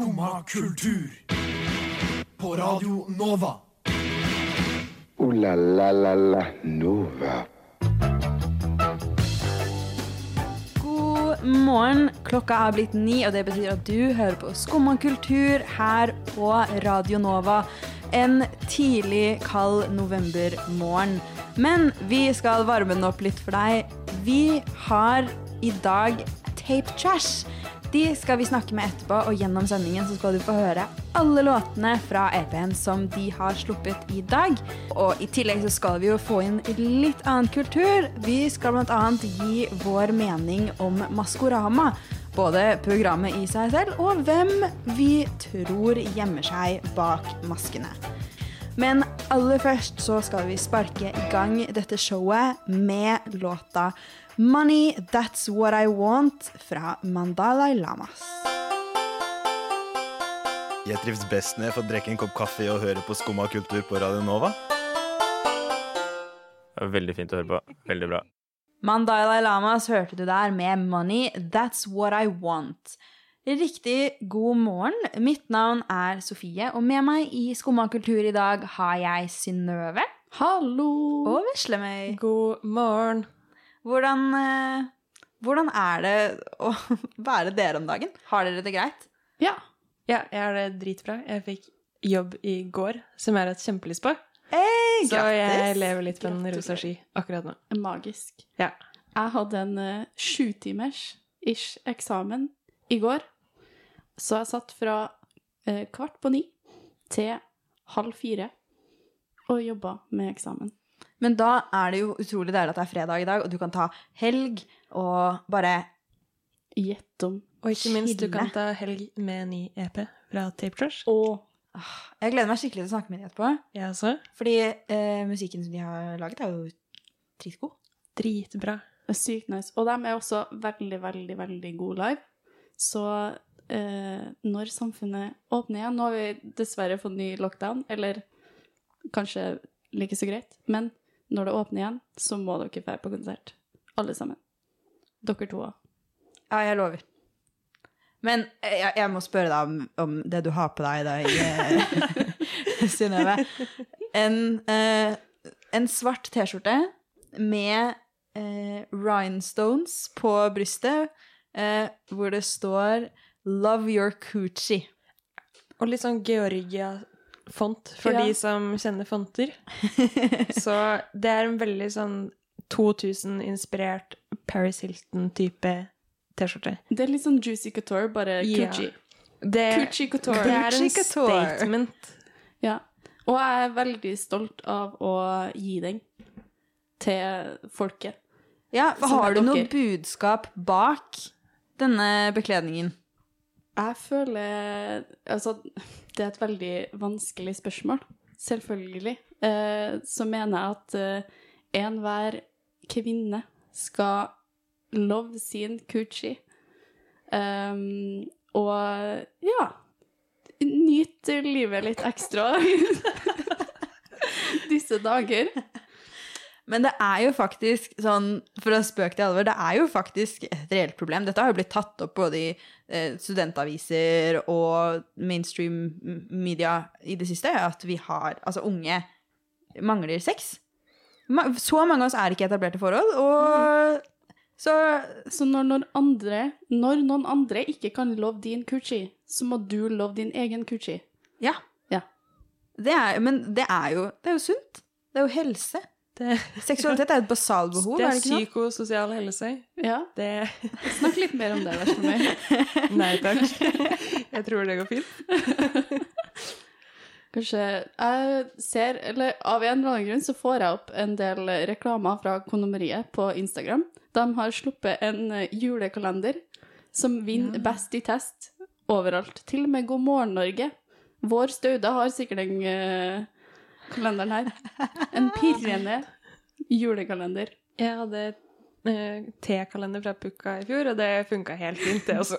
Skumma kultur. På Radio Nova. O-la-la-la-la Nova. God morgen. Klokka er blitt ni, og det betyr at du hører på Skumma kultur her på Radio Nova en tidlig, kald novembermorgen. Men vi skal varme den opp litt for deg. Vi har i dag Tape Trash. De skal vi snakke med etterpå, og gjennom sendingen så skal du få høre alle låtene fra EP-en som de har sluppet i dag. Og i tillegg så skal vi jo få inn litt annen kultur. Vi skal bl.a. gi vår mening om Maskorama. Både programmet i seg selv og hvem vi tror gjemmer seg bak maskene. Men aller først så skal vi sparke i gang dette showet med låta 'Money That's What I Want' fra Mandalay Lamas. Jeg trives best når jeg får drikke en kopp kaffe og høre på Skumma kultur på Radio Nova. Det var Veldig fint å høre på. Veldig bra. Mandalay Lamas hørte du der med 'Money That's What I Want'. Riktig god morgen. Mitt navn er Sofie, og med meg i Skumma kultur i dag har jeg Synnøve Hallo! og Veslemøy. God morgen. Hvordan, eh, hvordan er det å være dere om dagen? Har dere det greit? Ja. ja, jeg har det dritbra. Jeg fikk jobb i går, som jeg har hatt kjempelyst på. Hey, Så jeg lever litt på en rosa sky akkurat nå. Magisk. Ja. Jeg hadde en uh, sjutimers-ish eksamen i går. Så jeg satt fra uh, kvart på ni til halv fire og jobba med eksamen. Men da er det jo utrolig deilig at det er fredag i dag, og du kan ta helg og bare Gjett om. Og ikke minst, du kan ta helg med ny EP fra Tape Trash. Og Jeg gleder meg skikkelig til å snakke med dem etterpå. Ja, så. Fordi eh, musikken som de har laget, er jo dritgod. Dritbra. det er sykt nice. Og de er også veldig, veldig, veldig gode live. Så eh, når samfunnet åpner igjen Nå har vi dessverre fått ny lockdown, eller kanskje like så greit. Men når det åpner igjen, så må dere dra på konsert. Alle sammen. Dere to òg. Ja, jeg lover. Men eh, jeg, jeg må spørre deg om, om det du har på deg i dag, eh, Synnøve. En, eh, en svart T-skjorte med eh, rhinestones på brystet, eh, hvor det står 'Love your coochie'. Og litt sånn Georgia-font, for Ja. de som kjenner fonter. Så det er en veldig sånn 2000-inspirert Paris Hilton-type T-skjorte. Det er litt sånn Juicy Couture, bare Ja. Gucci. Det, coochie Couture. det er en statement. Ja. Og jeg er veldig stolt av å gi den til folket. Ja, for Har du noe budskap bak denne bekledningen? Jeg føler Altså, det er et veldig vanskelig spørsmål. Selvfølgelig. Eh, så mener jeg at eh, enhver kvinne skal love sin coochie. Um, og ja Nyte livet litt ekstra disse dager. Men det er jo faktisk sånn, for å spøke til alvor, det er jo faktisk et reelt problem. Dette har jo blitt tatt opp både i eh, studentaviser og mainstream media i det siste, at vi har, altså unge mangler sex. Så mange av oss er ikke etablerte forhold, og så Så når noen andre Når noen andre ikke kan love din coochie, så må du love din egen coochie. ja. Ja. Det er, men det er jo, det er jo sunt. Det er jo helse. Det, Seksualitet er et basalbehov, det er det ikke noe? psykososial helse. Ja, Det Snakk litt mer om det, vær så snill. Nei takk. Jeg tror det går fint. Kanskje Jeg ser Eller av en eller annen grunn så får jeg opp en del reklamer fra Kondomeriet på Instagram. De har sluppet en eh, julekalender som vinner best i test overalt. Til og med God morgen, Norge. Vår Staude har sikkert en eh, kalenderen her. En pirrende julekalender. Jeg hadde eh, tekalender fra Pukka i fjor, og det funka helt fint, det også.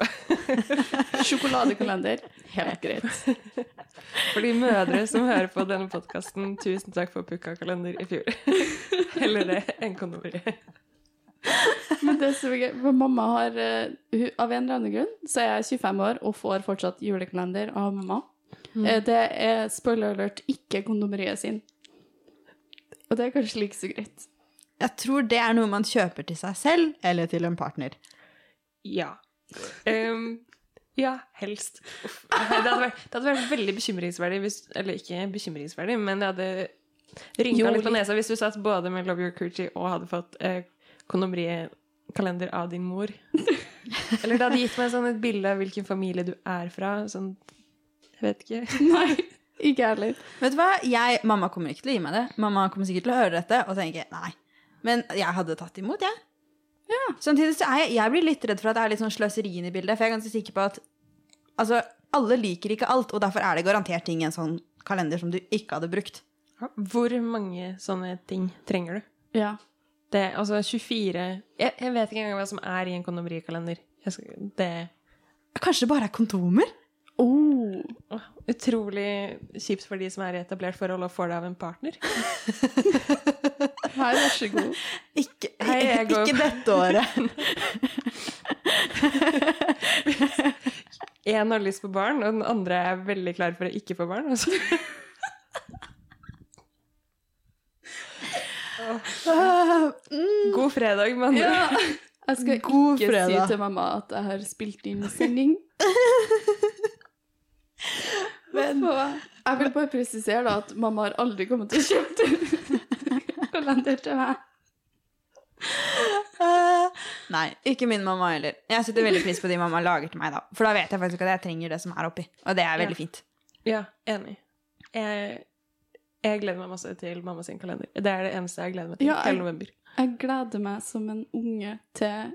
Sjokoladekalender. Helt greit. For de mødre som hører på denne podkasten, tusen takk for Pukka-kalender i fjor. Heller det enn kondomeriet. Men det er gøy, for mamma har uh, Av en eller annen grunn så er jeg 25 år og får fortsatt julekalender av mamma. Eh, Det er spoiler alert ikke kondomeriet sin. Og det er kanskje like så greit. Jeg tror det er noe man kjøper til seg selv eller til en partner. Ja. Um, ja, helst. Uff. Det hadde, vært, det hadde vært veldig bekymringsverdig hvis Eller ikke bekymringsverdig, men det hadde rynka litt på nesa hvis du satt både med Love Your Coochie og hadde fått eh, kondomerikalender av din mor. Eller det hadde gitt meg sånn et bilde av hvilken familie du er fra. Sånn Jeg vet ikke. Nei, ikke heller. Vet du hva? Jeg, mamma kommer ikke til å gi meg det. Mamma kommer sikkert til å høre dette og tenke nei. Men jeg hadde tatt imot, jeg. Samtidig så er jeg, jeg blir litt redd for at det er litt sånn sløseri inne i bildet. For jeg er ganske sikker på at altså, alle liker ikke alt, og derfor er det garantert ting i en sånn kalender som du ikke hadde brukt. Hvor mange sånne ting trenger du? Ja. Det, altså 24 jeg, jeg vet ikke engang hva som er i en kondomerikalender. Jeg skal, det Kanskje det bare er kondomer? Oh. Utrolig kjipt for de som er i etablert forhold og får det av en partner. Hei, vær så god. Ikke, Hei, ikke dette året. Én har lyst på barn, og den andre er veldig klar for å ikke få barn. Altså. God fredag, mann. Ja. Jeg skal God ikke fredag. si til mamma at jeg har spilt inn sending. Men jeg vil bare presisere da at mamma har aldri kommet til å kjøpe kalender til meg. Eh, nei, ikke min mamma heller. Jeg setter veldig pris på de mamma lager til meg, da. For da vet jeg faktisk at jeg trenger det som er oppi. Og det er veldig Ja. fint. Ja, enig. Jeg, jeg gleder meg masse til mamma sin kalender. Det er det eneste jeg gleder meg til Ja, jeg- hele november. Jeg gleder meg som en unge til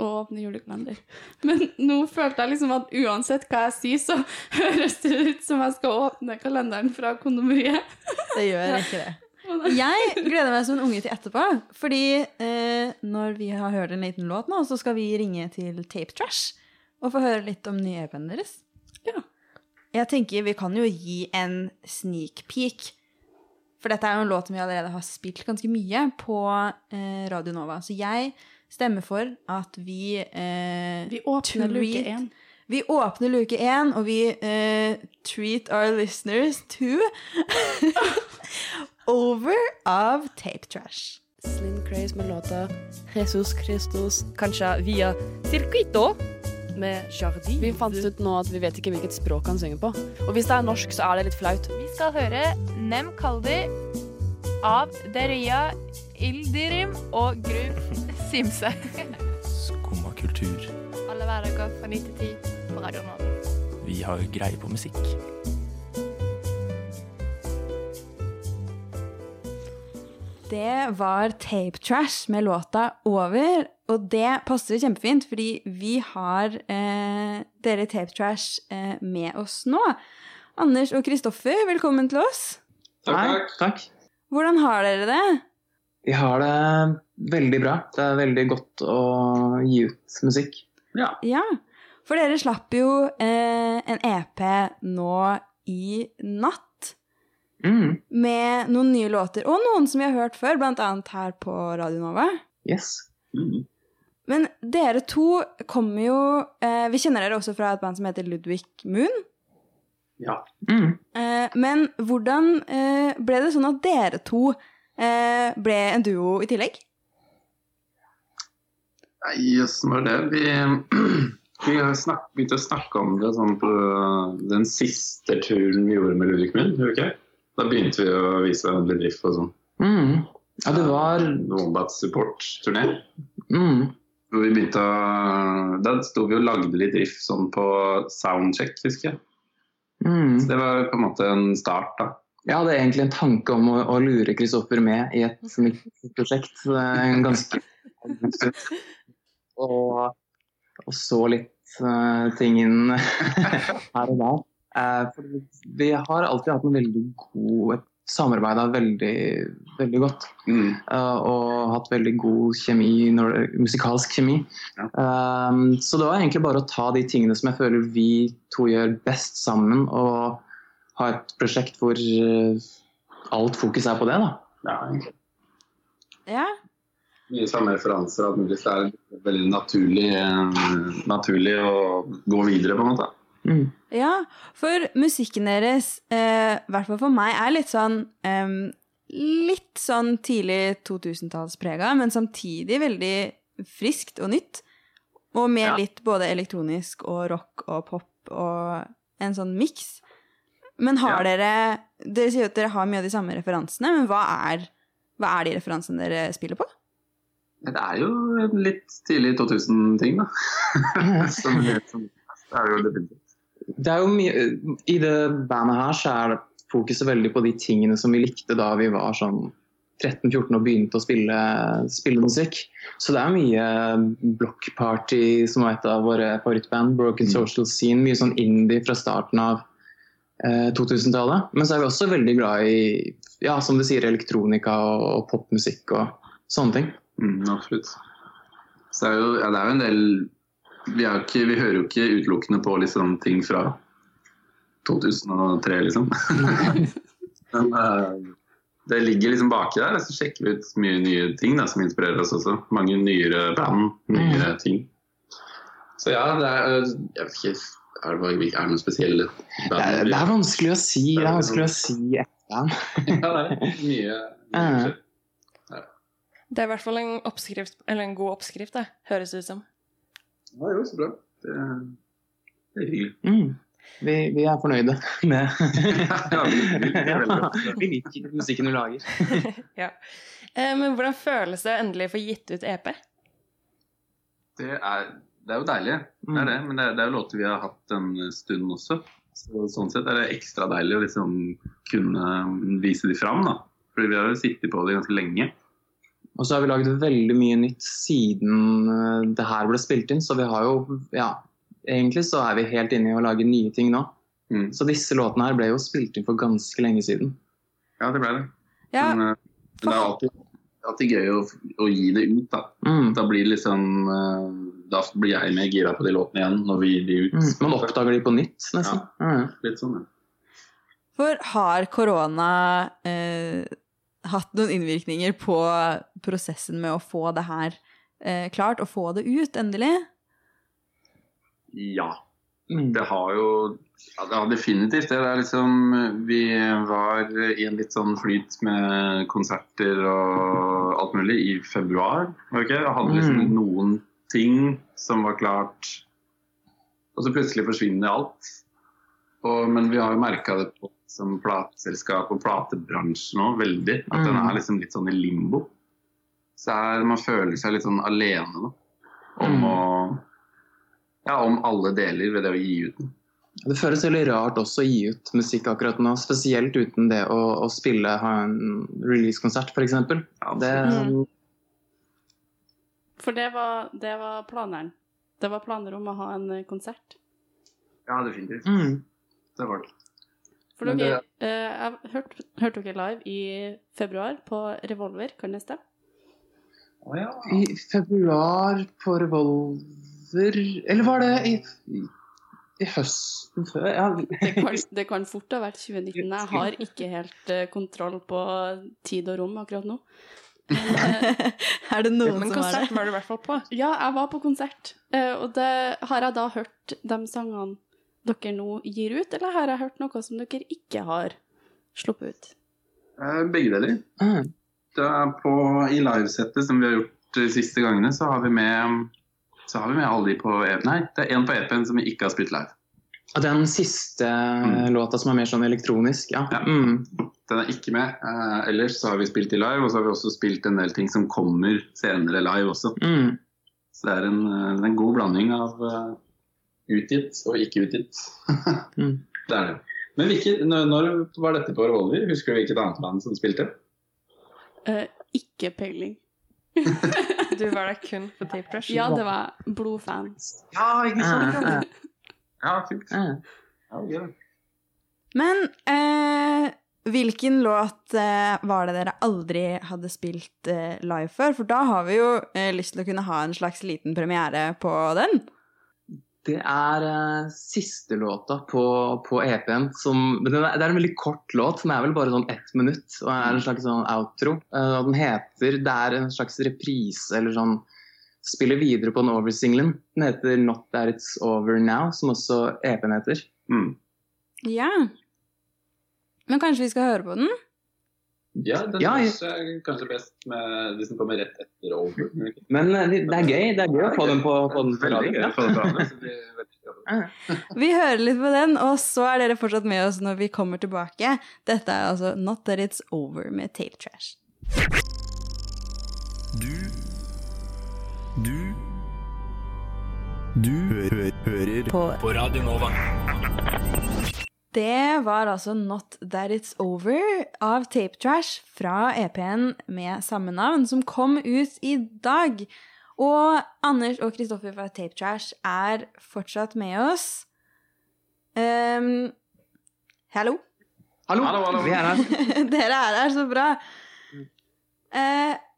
å åpne julekalender. Men nå følte jeg liksom at uansett hva jeg sier, så høres det ut som jeg skal åpne kalenderen fra kondomeriet. Det gjør ikke det. Jeg gleder meg som en unge til etterpå, fordi eh, når vi har hørt en liten låt nå, så skal vi ringe til Tape Trash og få høre litt om nye EP-en deres. Ja. Jeg tenker vi kan jo gi en sneak peek, for dette er jo en låt som vi allerede har spilt ganske mye på eh, Radio Nova. Så jeg stemmer for at vi eh, Vi åpner luke treat- én. Vi åpner luke én, og vi eh, treat our listeners to Over av Tape Trash. Slim Craze med låta Jesus Christus, kanskje via Circuito med Jardin. Vi fant ut nå at vi vet ikke hvilket språk han synger på. Og hvis det er norsk, så er det litt flaut. Vi skal høre Nem Kaldi av Deria Ildirim og Gruv Simse. Skumma kultur. Alle hverdager fra 9 til 10 på Radio Nova. Vi har greie på musikk. Det var Tape Trash med låta Over, og det passer kjempefint, fordi vi har eh, dere i Tape Trash eh, med oss nå. Anders og Kristoffer, velkommen til oss. Takk, takk. Hvordan har dere det? Vi har det veldig bra. Det er veldig godt å gi ut musikk. Ja. Ja, for dere slapp jo eh, en EP nå i natt. Mm. Med noen nye låter, og noen som vi har hørt før, annet her på Radio Nova. Yes. Mm. Men dere to kommer jo eh, Vi kjenner dere også fra et band som heter Ludvig Moon. Ja. Mm. Eh, men hvordan eh, ble det sånn at dere to ble en duo i tillegg? Nei, åssen var det? Vi, vi har snak, begynt å snakke om det sånn på den siste turen vi gjorde med Ludvig Munn. Okay? Da begynte vi å vise hverandre drift og sånn. Mm. Ja, det var Wombat Support-turné. mm. Hvor vi begynte å Da sto vi og lagde litt riff sånn på soundcheck, husker jeg. Mm. Så det var på en måte en start, da. Jeg hadde egentlig en tanke om å, å lure Kristoffer med i et prosjekt. en ganske og, og så litt uh, ting inn her og der. Uh, for vi har alltid hatt en veldig god et samarbeida veldig, veldig godt. Mm. eh, og hatt veldig god kjemi, når, musikalsk kjemi. Eh, så det var egentlig bare å ta de tingene som jeg føler vi to gjør best sammen, og ha et prosjekt hvor eh, alt fokus er på det. da. Ja, egentlig. Ja. Mye samme referanser. at mulig, det er veldig naturlig, eh, naturlig å gå videre, på en måte. Ja, for musikken deres, eh, hvert fall for meg, er litt sånn eh, Litt sånn tidlig 2000-tallsprega, men samtidig veldig friskt og nytt. Og med Ja. litt både elektronisk og rock og pop og en sånn miks. Men har dere Dere sier at dere har mye av de samme referansene, men hva er, hva er de referansene dere spiller på? Det er jo en litt tidlig 2000-ting, da. som, som, det er jo definitivt. Det er jo mye, I det bandet her så er fokuset veldig på de tingene som vi likte da vi var sånn 13-14 og begynte å spille, spille musikk. Så det er mye Block Party, som var et av våre favorittband. Broken Social Scene. Mye sånn indie fra starten av 2000-tallet. Men så er vi også veldig glad i ja, som du sier, elektronika og, og popmusikk og sånne ting. Mm, absolutt. Så er jo, ja, det er jo en del vi, ikke, vi hører jo ikke utelukkende på liksom ting fra 2003, liksom. Men uh, det ligger liksom baki der, så sjekker vi ut mye nye ting da, som inspirerer oss også. Mange nyere band, nyere ting. Så ja, det er Jeg vet ikke Er det, er det noen spesielle Det er, det er vanskelig å si. Det er vanskelig å si etterpå. Ja, det er mye, mye Det er i hvert fall en oppskrift, eller en god oppskrift, det, høres det ut som. Ja, jo, så bra. Det, det er hyggelig. Mm. Vi, vi er fornøyde med Ja, vi, er liker musikken du lager. ja. Eh, Men hvordan føles det å endelig få gitt ut EP? Det er, det er jo deilig, det er det. Men det er, det er jo låter vi har hatt en stund også. Så, sånn sett er det ekstra deilig å liksom kunne vise de fram. da. Fordi vi har jo sittet på det ganske lenge. Og så har vi laget veldig mye nytt siden eh, det her ble spilt inn, så vi har jo Ja, egentlig så er vi helt inne i å lage nye ting nå. Så disse låtene her ble jo spilt inn for ganske lenge siden. Ja, det ble det. Ja. Men, eh, men det er alltid, alltid gøy å, å gi det ut, da. Mm. Da blir det liksom eh, Da blir jeg mer gira på de låtene igjen når vi gir de ut. Mm. Man oppdager de på nytt, nesten. Mm. Litt sånn, ja. For har korona eh, hatt noen innvirkninger på prosessen med å få det her eh, klart, og få det ut endelig? Ja. Det har jo ja, det har definitivt det. det er liksom, vi var i en litt sånn flyt med konserter og alt mulig i februar. Okay? det hadde liksom Mm. noen ting som var klart, og så plutselig forsvinner alt. Og, men vi har jo merka det på som plateselskap og platebransjen òg, veldig. At den Mm. er liksom litt sånn i limbo. Så er, man føler seg litt sånn alene da, om Mm. å ja, om alle deler ved det å gi ut den. Det føles veldig rart også å gi ut musikk akkurat nå, spesielt uten det å, å spille, ha en release-konsert f.eks. Ja, det, Mm. For det var, det var planeren. Det var planer om å ha en eh, konsert. Ja, definitivt. Mm. Det var det. For Men dere, det- eh, jeg hørte, hørte dere live i februar på Revolver, kan det stemme? I februar på Revolver Eller var det i, i, i høsten før? Ja. Det kan, det kan fort ha vært 2019. Jeg har ikke helt eh, kontroll på tid og rom akkurat nå. er det noen Men som har konsert var du i hvert fall på. Ja, jeg var på konsert. Eh, Og det, har jeg da hørt de sangene dere nå gir ut, eller har jeg hørt noe som dere ikke har sluppet ut? Eh, Begge deler. Mm. Det er på, I livesettet som vi har gjort de siste gangene, så har vi med, så har vi med alle de på EP. Nei, det er én på EP-en som vi ikke har spilt live. Den siste låta som er mer sånn elektronisk, ja. Mm. Den er ikke med. Eh, ellers så har vi spilt i live, og så har vi også spilt en del ting som kommer senere live også. Mm. Så det er en, eh, en god blanding av uh, utgitt og ikke utgitt. Mm. Det er det. Men hvilke, når, når var dette på Revolver? Husker du hvilket annet band som spilte? Uh, ikke peiling. Du var der kun på Tape Rush? Ja, det var blodfans. Ja, ikke sant? Ja, kult. Ja, gøy. Men eh, hvilken låt eh, var det dere aldri hadde spilt eh, live før? For da har vi jo eh, lyst til å kunne ha en slags liten premiere på den. Det er eh, siste låta på, på EP-en. Det er en veldig kort låt. Den er vel bare sånn ett minutt og er en slags sånn outro. Eh, den heter Det er en slags reprise eller sånn Spiller videre på den over-singelen. Den heter Not That It's Over Now, som også EP-en heter. Ja. Men kanskje vi skal høre på den? Ja, den Ja, er kanskje, best med, hvis den kommer rett etter over. Men eh, det er gøy det er gøy å få den på, på den på Veldig gøy å få den på radioen, Vi hører litt på den, og så er dere fortsatt med oss når vi kommer tilbake. Dette er altså Not That It's Over med Tape Trash. Du Du Du hø hører på, på Radio Nova. Det var altså Not That It's Over av Tape Trash fra EP-en med samme navn, som kom ut i dag. Og Anders og Kristoffer fra Tape Trash er fortsatt med oss. Um, hallo? Hallo, Hallo, er her. dere er her, så bra. Eh,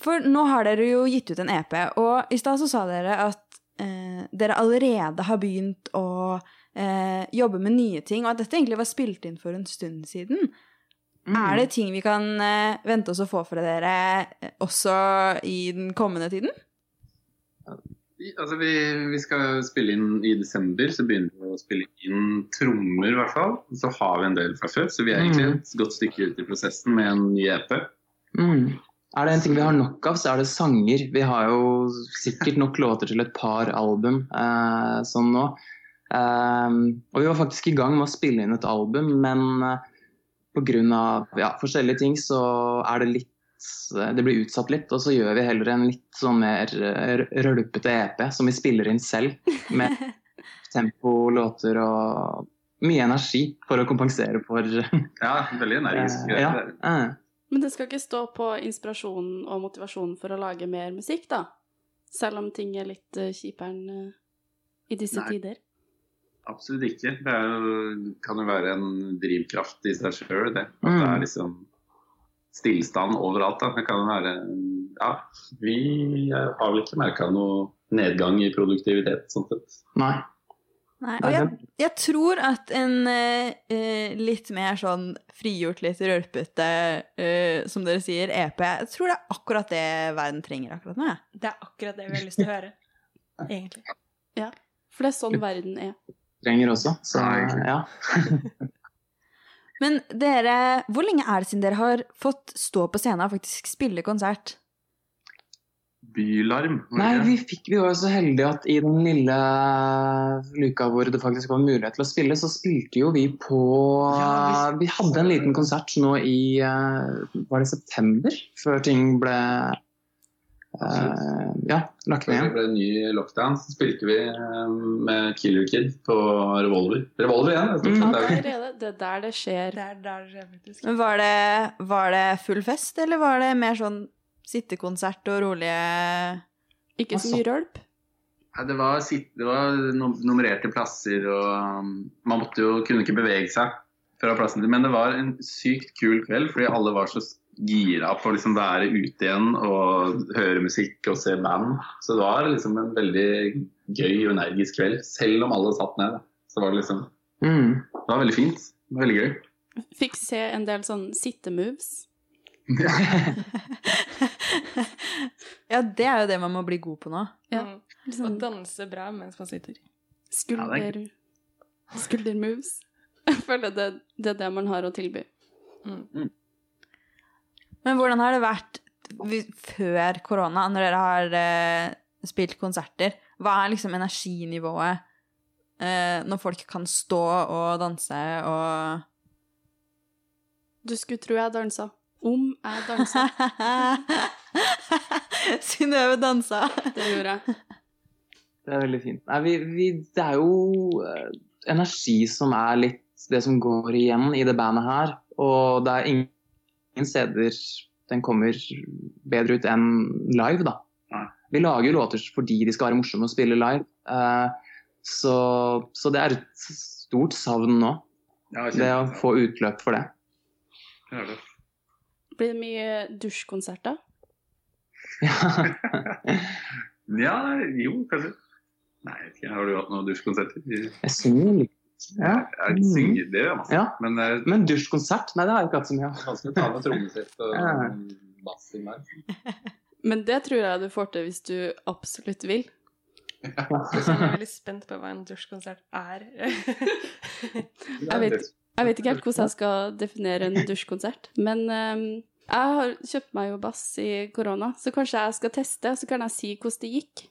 for nå har dere jo gitt ut en EP, og i stad så sa dere at eh, dere allerede har begynt å eh, jobbe med nye ting, og at dette egentlig var spilt inn for en stund siden. Er det ting vi kan eh, vente oss å få fra dere eh, også i den kommende tiden? Altså, vi, vi skal spille inn i desember, så begynner vi å spille inn trommer i hvert fall. Så har vi en del fra før, så vi er egentlig et godt stykke ut i prosessen med en ny EP. Mm. Er det en ting vi har nok av, så er det sanger. Vi har jo sikkert nok låter til et par album eh, sånn nå. Eh, og vi var faktisk i gang med å spille inn et album, men eh, pga. Ja, forskjellige ting så er det litt eh, Det blir utsatt litt, og så gjør vi heller en litt sånn mer eh, rølpete EP som vi spiller inn selv. Med tempo, låter og mye energi for å kompensere for Ja, veldig energisk. Eh, ja. Eh. Men det skal ikke stå på inspirasjonen og motivasjonen for å lage mer musikk, da? Selv om ting er litt uh, kjipere enn eh, i disse Nei. tider. Absolutt ikke. Det er kan jo være en drivkraft i seg sjøl, det. At Mm. det er liksom stillstand overalt. Da. Det kan være Ja, vi har vel ikke merka noe nedgang i produktivitet, sånn sett. Nei. Nei, og jeg, jeg tror at en eh, eh, litt mer sånn frigjort, litt rølpete, eh, som dere sier, EP Jeg tror det er akkurat det verden trenger akkurat nå. Ja. Det er akkurat det vi har lyst til å høre. Egentlig. Ja, for det er sånn verden er. Trenger også. Så ja. Men dere, hvor lenge er det siden dere har fått stå på scenen og faktisk spille konsert? Bylarm. Nei, vi, fikk, vi var jo så heldige at i den lille luka hvor det faktisk var mulighet til å spille, så spilte jo vi på Vi hadde en liten konsert nå i eh, Var det september? Før ting ble uh, Ja, lagt ned. Før det ble ny lockdown, så spilte vi eh, med Killer Kid på Revolver. Revolver igjen? Mm. det det. Det er der det skjer. Det er der det skjer, faktisk. Men var det, var det full fest, eller var det mer sånn sittekonsert og rolige Ikke så mye rølp. Ja, det var, det var nummererte plasser, og um, man måtte jo, kunne ikke bevege seg fra plassen. Men det var en sykt kul kveld, fordi alle var så gira på å liksom være ute igjen og høre musikk og se band. Så det var liksom en veldig gøy og energisk kveld, selv om alle satt ned. Så var det liksom Mm. Det var veldig fint. Det var veldig gøy. Fikk se en del sånn sittemoves. Ja, det er jo det man må bli god på nå. Ja. Mm. Liksom Og danse bra mens man sitter. skulder... Skuldermoves. Jeg føler det, det er det man har å tilby. Men hvordan har det vært før korona, når dere har eh, spilt konserter? Hva er liksom energinivået eh, når folk kan stå og danse og Du skulle tro jeg dansa. Om jeg dansa. Synnøve dansa. Det gjorde jeg. Det er veldig fint. Nei, vi, vi, det er jo eh, energi som er litt det som går igjen i det bandet her. Og det er ingen, ingen steder den kommer bedre ut enn live, da. Vi lager jo låter fordi de skal være morsomme å spille live. Eh, så, så det er et stort savn nå. Ja, Det å få utløp for det. Blir det mye dusjkonserter? Ja, jo, kanskje. Nei, jeg vet ikke. Har du hatt noen dusjkonserter? Jeg synger litt. Ja. Jeg synger det, ja. Ja. Men det er Men dusjkonsert? Nei, det har jeg ikke hatt så mye av. vanskelig å ta med trommesett og Ja. bass. Men det tror jeg du får til hvis du absolutt vil. Jeg er veldig spent på hva en dusjkonsert er. Jeg vet, jeg vet ikke helt hvordan jeg skal definere en dusjkonsert, men ehm, jeg har kjøpt meg jo bass i korona, så kanskje jeg skal teste, så kan jeg si hvordan det gikk.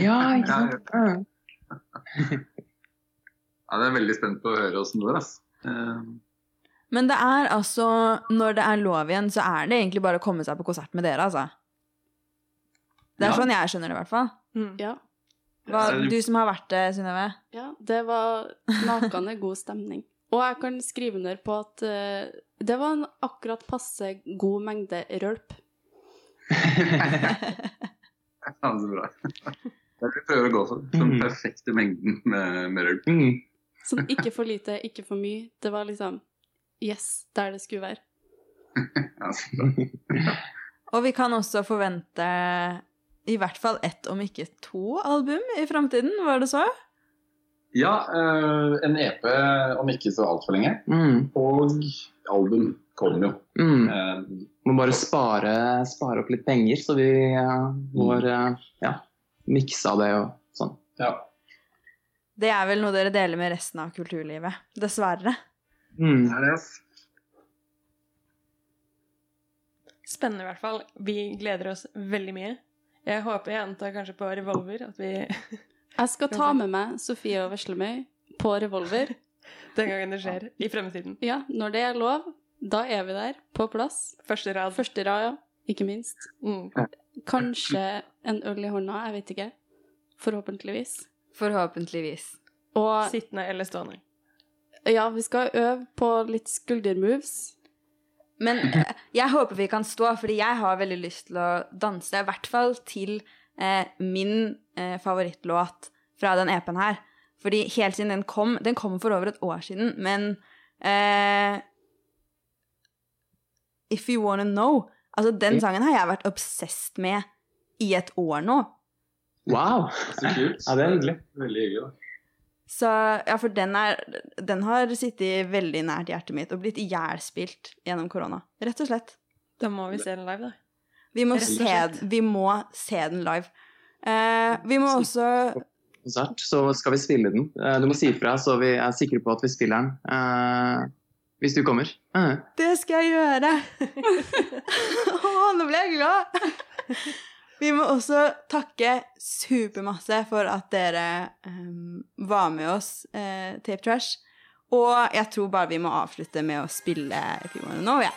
Ja, ikke sant? Ja. Ja, det er veldig spent på å høre åssen det går, altså. Men det er altså Når det er lov igjen, så er det egentlig bare å komme seg på konsert med dere, altså. Det er Ja. sånn jeg skjønner det, i hvert fall. Ja. Hva, du som har vært det, Synnøve? Ja, det var nakende god stemning. Og jeg kan skrive under på at uh, det var en akkurat passe god mengde rølp. Ja, så bra. Det er det vi prøver å gå for. Den Mhm. perfekte mengden med, med rølp. Mm. Sånn ikke for lite, ikke for mye. Det var liksom yes, der det skulle være. Ja, så bra. Og vi kan også forvente i hvert fall ett, om ikke to, album i framtiden, var det så? Ja, eh, en EP om ikke så altfor lenge. Mm. Og album kommer jo. Mm. Eh, Må bare spare, spare opp litt penger, så vi eh, får eh, ja, miksa det og sånn. ja. Det er vel noe dere deler med resten av kulturlivet. Dessverre. Mm. Det er det. Spennende i hvert fall. Vi gleder oss veldig mye. Jeg håper jeg antar kanskje på Revolver, at vi Jeg skal ta med meg Sofie og Veslemøy på revolver. den gangen det skjer, i fremtiden. Ja, når det er lov, da er vi der, på plass. Første rad. Første rad, ja. Ikke minst. Mm. Kanskje en øl i hånda, jeg vet ikke. Forhåpentligvis. Forhåpentligvis. Og Sittende eller stående. ja, vi skal øve på litt skuldermoves. Men eh, jeg håper vi kan stå, fordi jeg har veldig lyst til å danse, i hvert fall til eh, min eh, favorittlåt fra den EP-en her. Fordi helt siden den kom Den kom for over et år siden, men eh, If You Wanna Know Altså, den sangen har jeg vært obsessed med i et år nå. Wow! Så kult. Ja, det er hyggelig. Veldig hyggelig. da. Så ja, for den er Den har sittet veldig nært hjertet mitt og blitt ihjelspilt gjennom korona. Rett og slett. Da må vi se den live, da. Vi må, se, vi må se den live. Uh, vi må også Konsert, så skal vi spille den. Uh, Du må si ifra, så vi er sikre på at vi spiller den. Uh, hvis du kommer. Det skal jeg gjøre! Å, nå ble jeg glad! Vi må også takke supermasse for at dere um, var med oss, eh, Tape Trash. Og jeg tror bare vi må avslutte med å spille If nå, Wanna ja.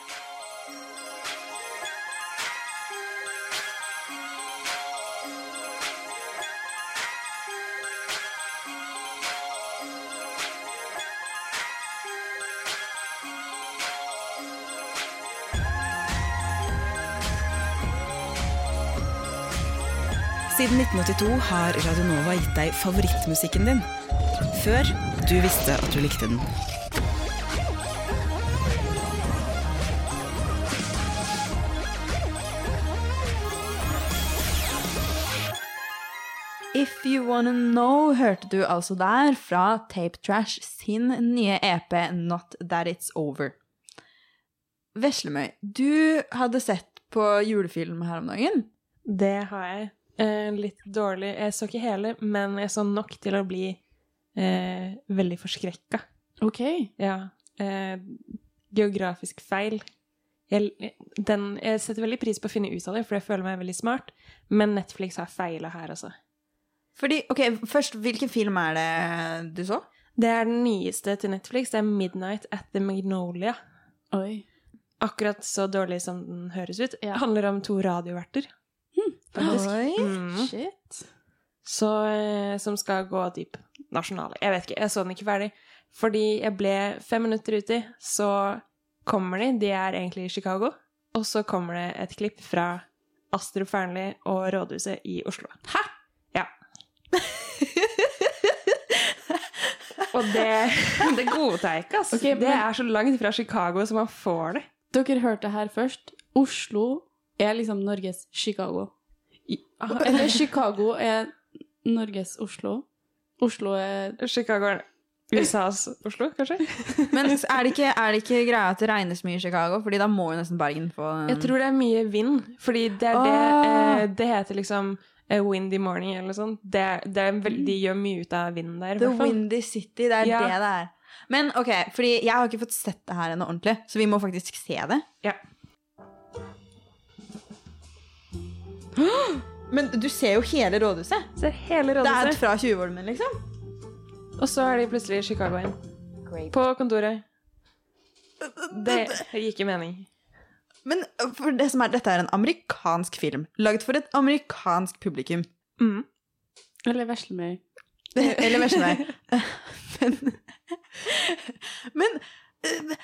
Siden 1982 har Radionova gitt deg favorittmusikken din. Før du visste at du likte den. If You Wanna Know hørte du altså der fra Tape Trash sin nye EP Not That It's Over. Veslemøy, du hadde sett på julefilm her om dagen. Det har jeg. Eh, litt dårlig. Jeg så ikke hele, men jeg så nok til å bli eh, veldig forskrekka. OK. Ja. Eh, geografisk feil. Jeg, den, jeg setter veldig pris på å finne ut av det, for jeg føler meg veldig smart. Men Netflix har feila her, altså. Fordi, ok, Først, hvilken film er det du så? Det er den nyeste til Netflix. Det er 'Midnight at the Magnolia'. Oi. Akkurat så dårlig som den høres ut. Det handler om to radioverter. Faktisk. Oi. Mm. Shit. Så, eh, som skal gå dyp nasjonale. Jeg vet ikke, jeg så den ikke ferdig. Fordi jeg ble fem minutter uti, så kommer de, de er egentlig i Chicago, og så kommer det et klipp fra Astrup Fearnley og Rådhuset i Oslo. Hæ?! Ja. og det, det godtar jeg ikke, altså. Okay, men- Det er så langt fra Chicago som man får det. Dere hørte her først. Oslo er liksom Norges Chicago. Ah, Eller Chicago er Norges Oslo. Oslo er Chicago er USAs Oslo, kanskje? Men er det, ikke, er det ikke greia at det regnes mye i Chicago? Fordi da må jo nesten Bergen få Jeg tror det er mye vind, fordi det er det Ah. eh, Det heter liksom A windy morning eller noe sånt. Det, det er veld, de gjør mye ut av vinden der. The. Windy City, det er Ja. det det er. Men ok, fordi jeg har ikke fått sett det her ennå ordentlig, så vi må faktisk se det. Ja. Men du ser jo hele rådhuset. Ser hele Det er rådhuset. fra 20-volmen, liksom. Og så er de plutselig i Chicago igjen. På kontoret. Det gir ikke mening. Men uh, for det som er, dette er en amerikansk film, laget for et amerikansk publikum. Eller Veslemøy. Eller Veslemøy. men, men uh,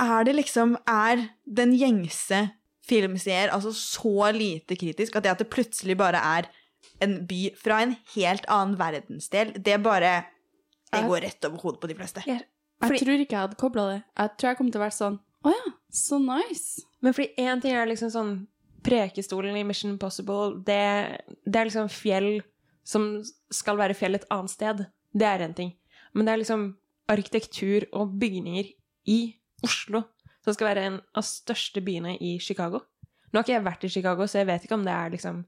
er det liksom Er den gjengse filmseer altså så lite kritisk at det at det plutselig bare er en by fra en helt annen verdensdel, det bare Det går rett over hodet på de fleste. Jeg tror ikke jeg hadde kobla det. Jeg tror jeg kom til å være sånn Å ja, så nice. Men fordi én ting er liksom sånn Prekestolen i Mission Impossible, det, det er liksom fjell som skal være fjell et annet sted. Det er én ting. Men det er liksom arkitektur og bygninger i Oslo som skal være en av største byene i Chicago. Nå har ikke jeg vært i Chicago, så jeg vet ikke om det er liksom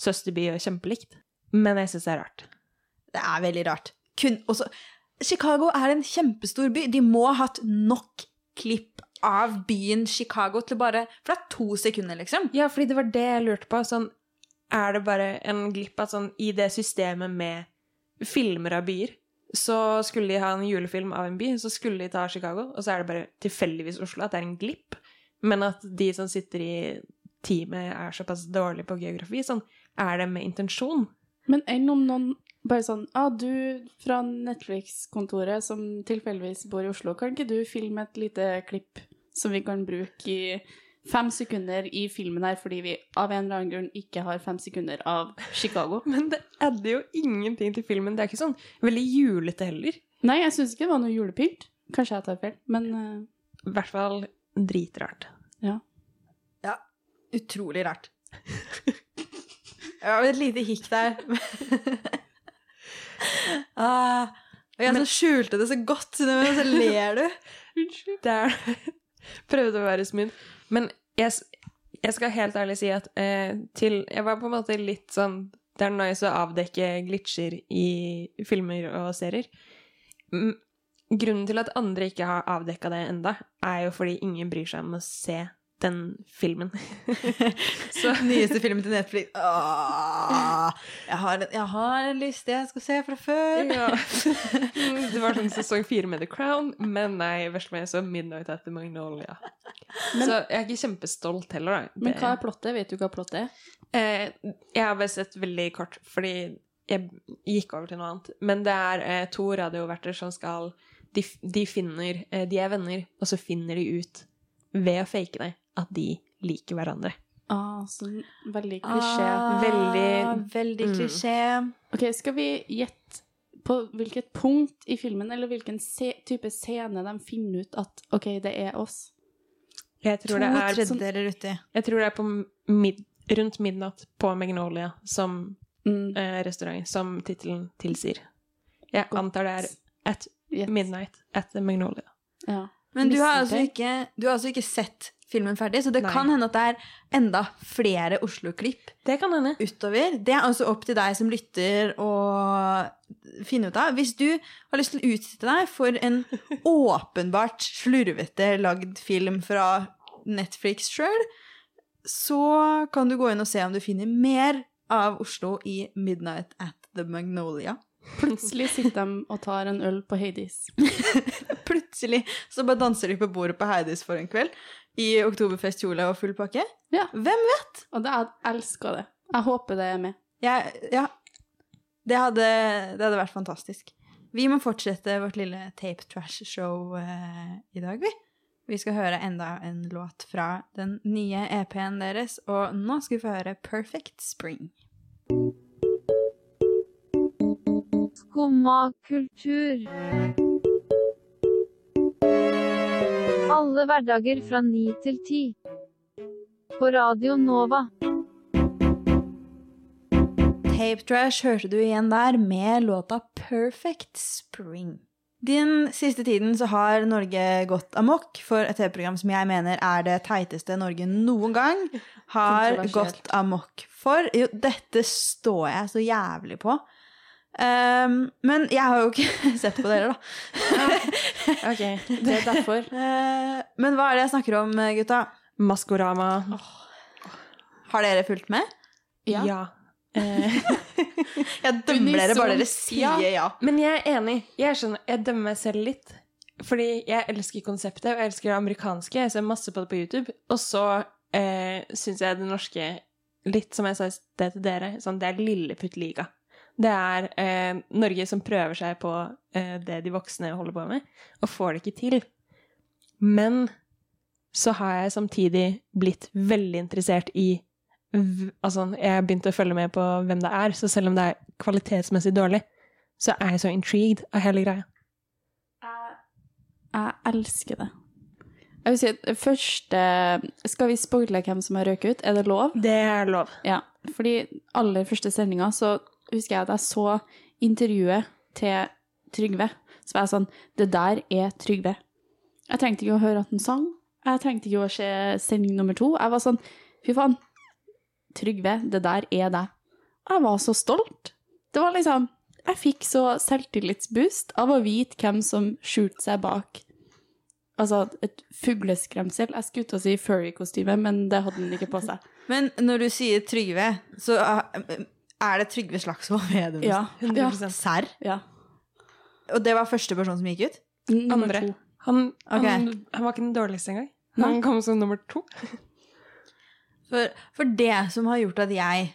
søsterby og kjempelikt. Men jeg syns det er rart. Det er veldig rart. Kun, også, Chicago er en kjempestor by. De må ha hatt nok klipp av byen Chicago til bare For det er to sekunder, liksom. Ja, fordi det var det jeg lurte på. Sånn, er det bare en glipp av sånn, i det systemet med filmer av byer, så skulle de ha en julefilm av en by, så skulle de ta Chicago, og så er det bare tilfeldigvis Oslo, at det er en glipp. Men at de som sitter i teamet, er såpass dårlige på geografi. Sånn, er det med intensjon? Men enn om noen bare sånn ah, du fra Netflix-kontoret som tilfeldigvis bor i Oslo, kan ikke du filme et lite klipp som vi kan bruke i fem sekunder i filmen her, fordi vi av en eller annen grunn ikke har fem sekunder av Chicago? Men det adder jo ingenting til filmen. Det er ikke sånn veldig julete heller. Nei, jeg syns ikke det var noe julepynt. Kanskje jeg tar feil, men eh, I hvert fall dritrart. Ja. Ja, utrolig rart. Jeg har et lite hikk der. ah, og jeg så skjulte det så godt, men så ler du. Unnskyld. Det er Prøvde å være smooth. Men jeg, jeg skal helt ærlig si at eh, til Jeg var på en måte litt sånn Det er nice å avdekke glitcher i filmer og serier. Grunnen til at andre ikke har avdekka det enda, er jo fordi ingen bryr seg om å se den filmen. Så Nyeste filmen til Netflix. Åh, jeg, har en, jeg har en liste jeg skal se fra før. Ja. Det var sånn sesong fire med The Crown, men nei, verst meg så Midnight at the Magnolia. Men- så jeg er ikke kjempestolt heller, da. Men hva er plottet? Vet du hva plottet er? Eh, jeg har bare sett veldig kort, fordi jeg gikk over til noe annet. Men det er eh, to radioverter som skal De, de finner eh, De er venner, og så finner de ut, ved å fake det, at de liker hverandre. Ah, sånn veldig klisjé. Ah, Veldig- veldig Mm. klisjé. Ok, skal vi gjette på hvilket punkt i filmen, eller hvilken se type scene de finner ut at ok, det er oss? Jeg tror det er tredjedeler uti. Jeg tror det er på mid, rundt midnatt på Magnolia som eh, restaurant, som tittelen tilsier. Jeg antar det er at midnight at the Magnolia. Ja. Men du har, altså ikke, du har altså ikke sett filmen ferdig, så det Nei. kan hende at det er enda flere Oslo-klipp Det kan hende. utover. Det er altså opp til deg som lytter å finne ut av. Hvis du har lyst til å utsette deg for en åpenbart slurvete lagd film fra Netflix sjøl, så kan du gå inn og se om du finner mer av Oslo i Midnight at the Magnolia. Plutselig sitter de og tar en øl på Hades. Plutselig så bare danser de på bordet på Heidis for en kveld i oktoberfestkjole og full pakke. Ja. Hvem vet? Og det, jeg elsker det. Jeg håper det er med. Ja. ja. Det hadde, det hadde vært fantastisk. Vi må fortsette vårt lille Tape Trash-show eh, i dag, vi. Vi skal høre enda en låt fra den nye EP-en deres, og nå skal vi få høre Perfect Spring. Skumma kultur. Alle hverdager fra ni til ti. På Radio Nova. Tape Trash hørte du igjen der med låta Perfect Spring. Den siste tiden så har Norge gått amok for et TV-program som jeg mener er det teiteste Norge noen gang har gått amok for. Jo, dette står jeg så jævlig på. Um, men jeg har jo ikke sett på dere, da. Ok, Det er derfor. Eh, men hva er det jeg snakker om, gutta? Maskorama. Har dere fulgt med? Ja. ja. Jeg dømmer dere bare dere sier ja. Men jeg er enig. Jeg, skjønner, jeg dømmer meg selv litt. Fordi jeg elsker konseptet, og jeg elsker det amerikanske. Jeg ser masse på det på YouTube. Og så eh, syns jeg det norske Litt som jeg sa i sted til dere, sånn, det er lilleputtliga. Det er eh, Norge som prøver seg på eh, det de voksne holder på med, og får det ikke til. Men så har jeg samtidig blitt veldig interessert i v- Altså, jeg har begynt å følge med på hvem det er, så selv om det er kvalitetsmessig dårlig, så er jeg så intrigued av hele greia. Jeg elsker det. Jeg vil si at først Skal vi spoile hvem som har røket ut? Er det lov? Det er lov. Ja. Fordi aller første sendinga så husker jeg at jeg så intervjuet til Trygve. Så var jeg sånn Det der er Trygve. Jeg trengte ikke å høre at han sang. Jeg trengte ikke å se sending nummer to. Jeg var sånn Fy faen. Trygve, det der er deg. Jeg var så stolt. Det var liksom Jeg fikk så selvtillitsboost av å vite hvem som skjulte seg bak Altså et fugleskremsel. Jeg skulle til å si furry-kostyme, men det hadde han ikke på seg. Men når du sier Trygve, så er det Trygve Slagsvold Vedum? Ja, 100%. Serr? Ja. Og det var første person som gikk ut? Andre. Han, han, han var ikke den dårligste engang. Nei. Han kom som nummer to. For, for det som har gjort at jeg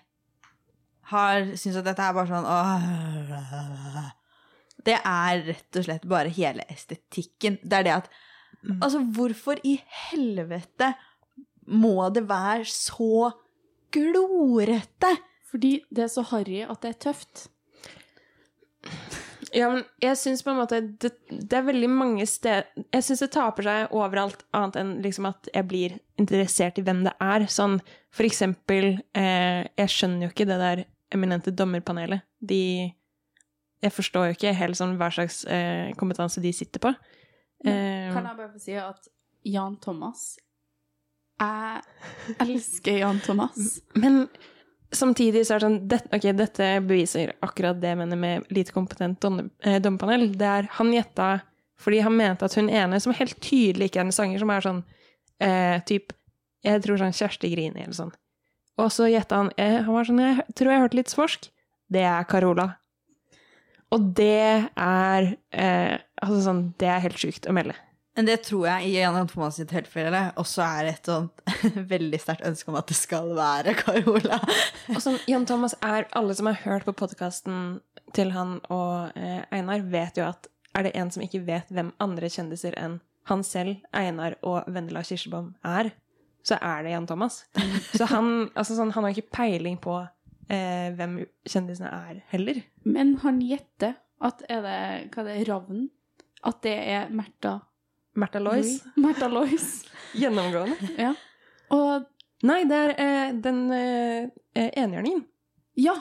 har syntes at dette er bare sånn åh, Det er rett og slett bare hele estetikken. Det er det at Altså, hvorfor i helvete må det være så glorete? Fordi det er så harry at det er tøft. Ja, men jeg syns på en måte det, det er veldig mange steder Jeg syns det taper seg overalt, annet enn liksom at jeg blir interessert i hvem det er. Sånn for eksempel eh, Jeg skjønner jo ikke det der eminente dommerpanelet. De Jeg forstår jo ikke helt sånn hva slags eh, kompetanse de sitter på. Eh, Kan jeg bare få si at Jan Thomas Jeg elsker Jan Thomas. Men samtidig så er det sånn det, Ok, dette beviser akkurat det jeg mener med lite kompetent dommer- eh. Det er Han gjetta fordi han mente at hun ene, som helt tydelig ikke er en sanger, som er sånn eh, typ Jeg tror sånn Kjersti Grini eller sånn. Og så gjetta han eh, Han var sånn Jeg tror jeg hørte litt svorsk. Det er Carola. Og det er eh, Altså sånn Det er helt sjukt å melde. Men det tror jeg i Jan Thomas sitt tilfelle også er et sånt veldig sterkt ønske om at det skal være Carola. Og sånn, Jan Thomas er Alle som har hørt på podkasten til han og eh, Einar, vet jo at er det en som ikke vet hvem andre kjendiser enn han selv, Einar og Vendela Kirsebom er, så er det Jan Thomas. Så han, altså sånn, han har ikke peiling på eh, hvem kjendisene er, heller. Men han gjetter at er det Hva er det? Ravn? At det er Märtha Märtha Lois. Märtha Lois. Gjennomgående. Ja. Og Nei, det er eh, den eh, eh, enhjørningen. Ja,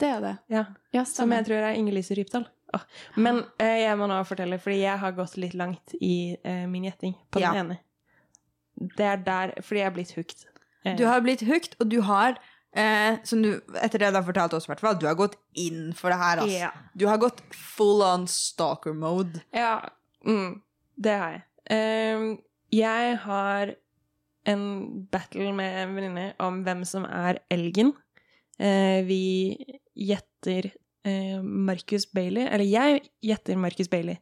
det er det. Ja. Ja, Som jeg tror er Inger-Lise Rypdal. Oh. Men eh, jeg må nå fortelle, fordi jeg har gått litt langt i eh, min gjetting på den Ja. ene. Det er der Fordi jeg er blitt hooked. Du har blitt hooked, og du har eh, som du, etter det du har fortalt oss, hvert du har gått inn for det her. Altså. Ja. Du har gått full on stalker mode. Ja, mm, det har jeg. Um, jeg har en battle med en venninne om hvem som er elgen. Uh, vi gjetter uh, Marcus Bailey, eller jeg gjetter Marcus Bailey.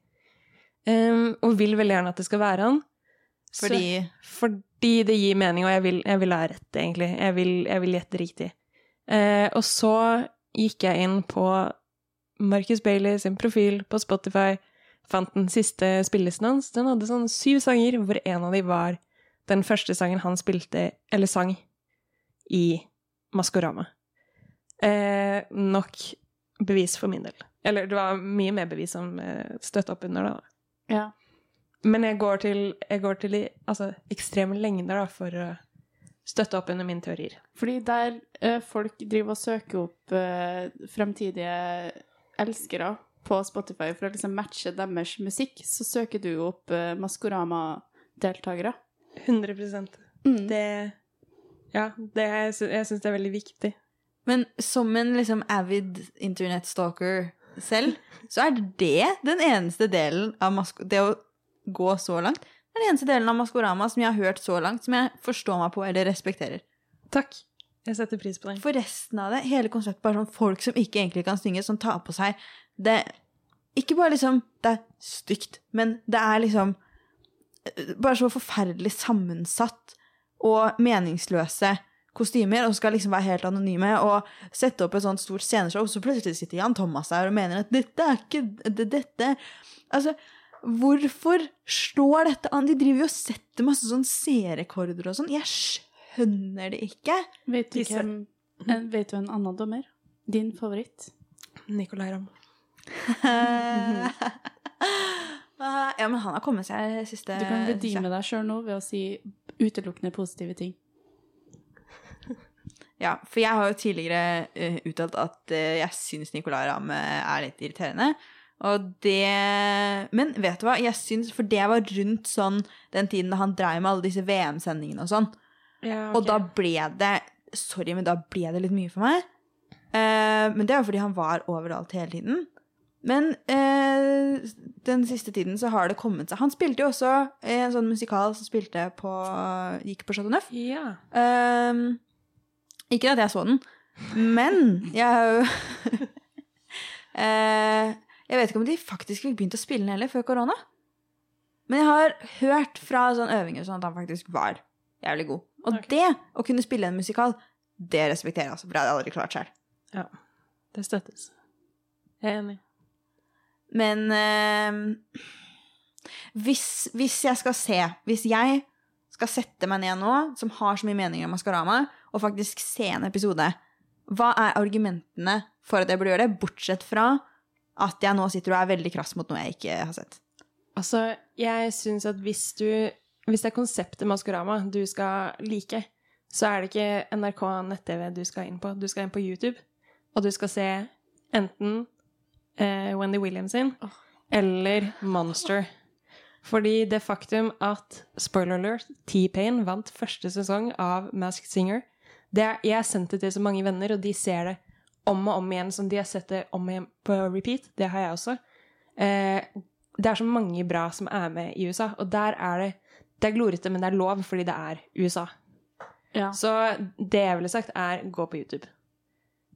Um, og vil veldig gjerne at det skal være han. Så- Fordi fordi det gir mening, og jeg vil, jeg vil ha rett, egentlig. Jeg vil, jeg vil gjette riktig. Uh, og så gikk jeg inn på Marcus Bailey sin profil på Spotify, fant den siste spillelisten hans. Den hadde sånn syv sanger, hvor en av de var den første sangen han spilte, eller sang, i Maskorama. Eh, nok bevis for min del. Eller det var mye mer bevis som eh, støtte opp under det. da. Ja. Men jeg går til, jeg går til altså, ekstreme lengder da, for å støtte opp under mine teorier. Fordi der eh, folk driver og søker opp eh, fremtidige elskere på Spotify for å liksom matche deres musikk, så søker du opp eh, Maskorama-deltakere. 100 mm. Det Ja, det, jeg jeg syns det er veldig viktig. Men som en liksom avid internettstalker selv, så er det den eneste delen av Masko... Det å gå så langt, er den eneste delen av Maskorama som jeg har hørt så langt, som jeg forstår meg på eller respekterer. Takk. Jeg setter pris på det. For resten av det, hele konseptet, bare sånn folk som ikke egentlig kan synge, som tar på seg det Ikke bare liksom Det er stygt, men det er liksom eh, bare så forferdelig sammensatt og meningsløse kostymer, og skal liksom være helt anonyme og sette opp et sånt stort sceneshow, så plutselig sitter Jan Thomas her og mener at dette er ikke det, Dette Altså, hvorfor slår dette an? De driver jo og setter masse sånn seerrekorder og sånn. Jeg skjønner det ikke. Vet du, Disse- hvem, en, vet du en annen dommer? Din favoritt? Nicolay Ramm. ja, men han har kommet seg siste Du kan redeeme deg sjøl nå ved å si utelukkende positive ting. Ja, for jeg har jo tidligere uh, uttalt at uh, jeg syns Nicolay Ramm eh, er litt irriterende. Og det Men vet du hva, jeg syns For det var rundt sånn den tiden da han dreiv med alle disse VM-sendingene og sånn. Ja, Og da ble det Sorry, men da ble det litt mye for meg. Eh, men det er jo fordi han var overalt hele tiden. Men eh, den siste tiden så har det kommet seg Han spilte jo også i en sånn musikal som spilte på Gikk på Chateau Neuf. Ja. Ehm, ikke at jeg så den, men jeg har jo Eh, Jeg vet ikke om de faktisk fikk begynt å spille den heller før korona. Men jeg har hørt fra sånn øvinger sånn at han faktisk var jævlig god. Og det, å kunne spille en musikal, det respekterer jeg altså, for det hadde jeg aldri klart selv. Ja. Det støttes. Jeg er enig. Men eh, hvis, hvis jeg skal se Hvis jeg skal sette meg ned nå, som har så mye meninger om Maskorama, og faktisk se en episode, hva er argumentene for at jeg burde gjøre det, bortsett fra at jeg nå sitter og er veldig krass mot noe jeg ikke har sett? Altså, jeg syns at hvis du Hvis det er konseptet Maskorama du skal like, så er det ikke NRK nett-TV du skal inn på. Du skal inn på YouTube, og du skal se enten eh, Wendy Williams sin eller Monster. Fordi det faktum at, spoiler alert, T-Pain vant første sesong av Masked Singer er, Jeg har sendt det til så mange venner, og de ser det om og om igjen som de har sett det om igjen på repeat. Det har jeg også. Eh, det er så mange bra som er med i USA, og der er det Det er glorete, men det er lov fordi det er USA. Så det jeg ville sagt, er gå på YouTube.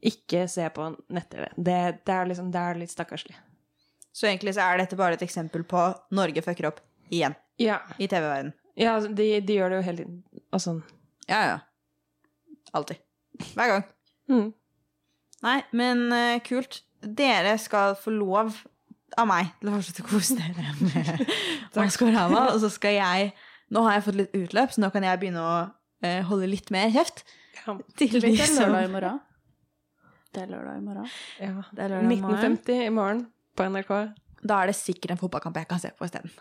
Ikke se på nett-TV. Det, det, er liksom, det er litt stakkarslig. Så egentlig så er dette bare et eksempel på Norge fucker opp igjen Ja. i TV-verden. Ja, altså, de, de gjør det jo hele tiden. Og sånn. Ja, ja. Alltid. Hver gang. Mm. Nei, men uh, kult. Dere skal få lov av meg til å fortsette å kose dere med Maskorama, og så skal jeg Nå har jeg fått litt utløp, så nå kan jeg begynne å eh, holde litt mer kjeft. Til de vet det er lørdag i morgen? Det er lørdag i morgen. Ja. Det er lørdag i morgen. 1950 i morgen på NRK. Da er det sikkert en fotballkamp jeg kan se på isteden.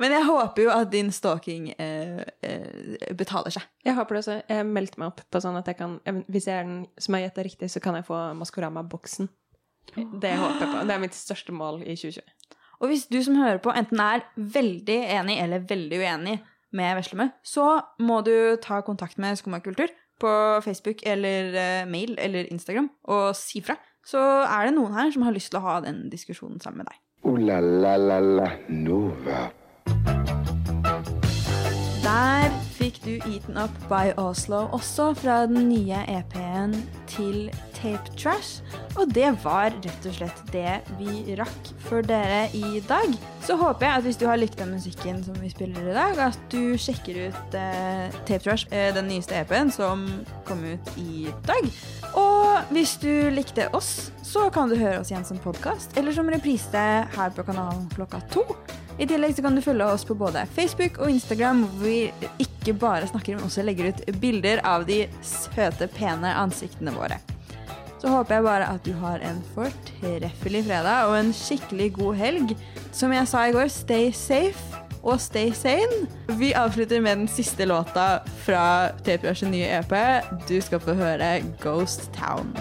Men jeg håper jo at din stalking eh, eh, betaler seg. Jeg håper det også. Jeg meldte meg opp på sånn at jeg kan Hvis jeg er den som har gjetta riktig, så kan jeg få Maskorama-boksen. Det håper jeg på. Det er mitt største mål i 2020. Og hvis du som hører på enten er veldig enig eller veldig uenig med Veslemø, så må du ta kontakt med Skumma kultur på Facebook eller eh, mail eller Instagram og si fra. Så er det noen her som har lyst til å ha den diskusjonen sammen med deg. Ooh la la la la Nova. Der fikk du Eaten Up by Oslo, også fra den nye EP-en til Tape Trash. Og det var rett og slett det vi rakk for dere i dag. Så håper jeg at hvis du har likt den musikken som vi spiller i dag, at du sjekker ut eh, Tape Trash, eh, den nyeste EP-en som kom ut i dag. Og hvis du likte oss, så kan du høre oss igjen som podkast, eller som reprise her på kanalen klokka to. I tillegg så kan du følge oss på både Facebook og Instagram, hvor vi ikke bare snakker, men også legger ut bilder av de søte, pene ansiktene våre. Så håper jeg bare at du har en fortreffelig fredag og en skikkelig god helg. Som jeg sa i går, stay safe og stay sane. Vi avslutter med den siste låta fra TPRs nye EP. Du skal få høre Ghost Town.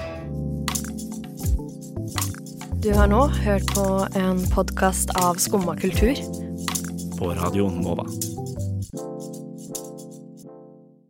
Du har nå hørt på en podkast av Skumma kultur. På Radio Nova.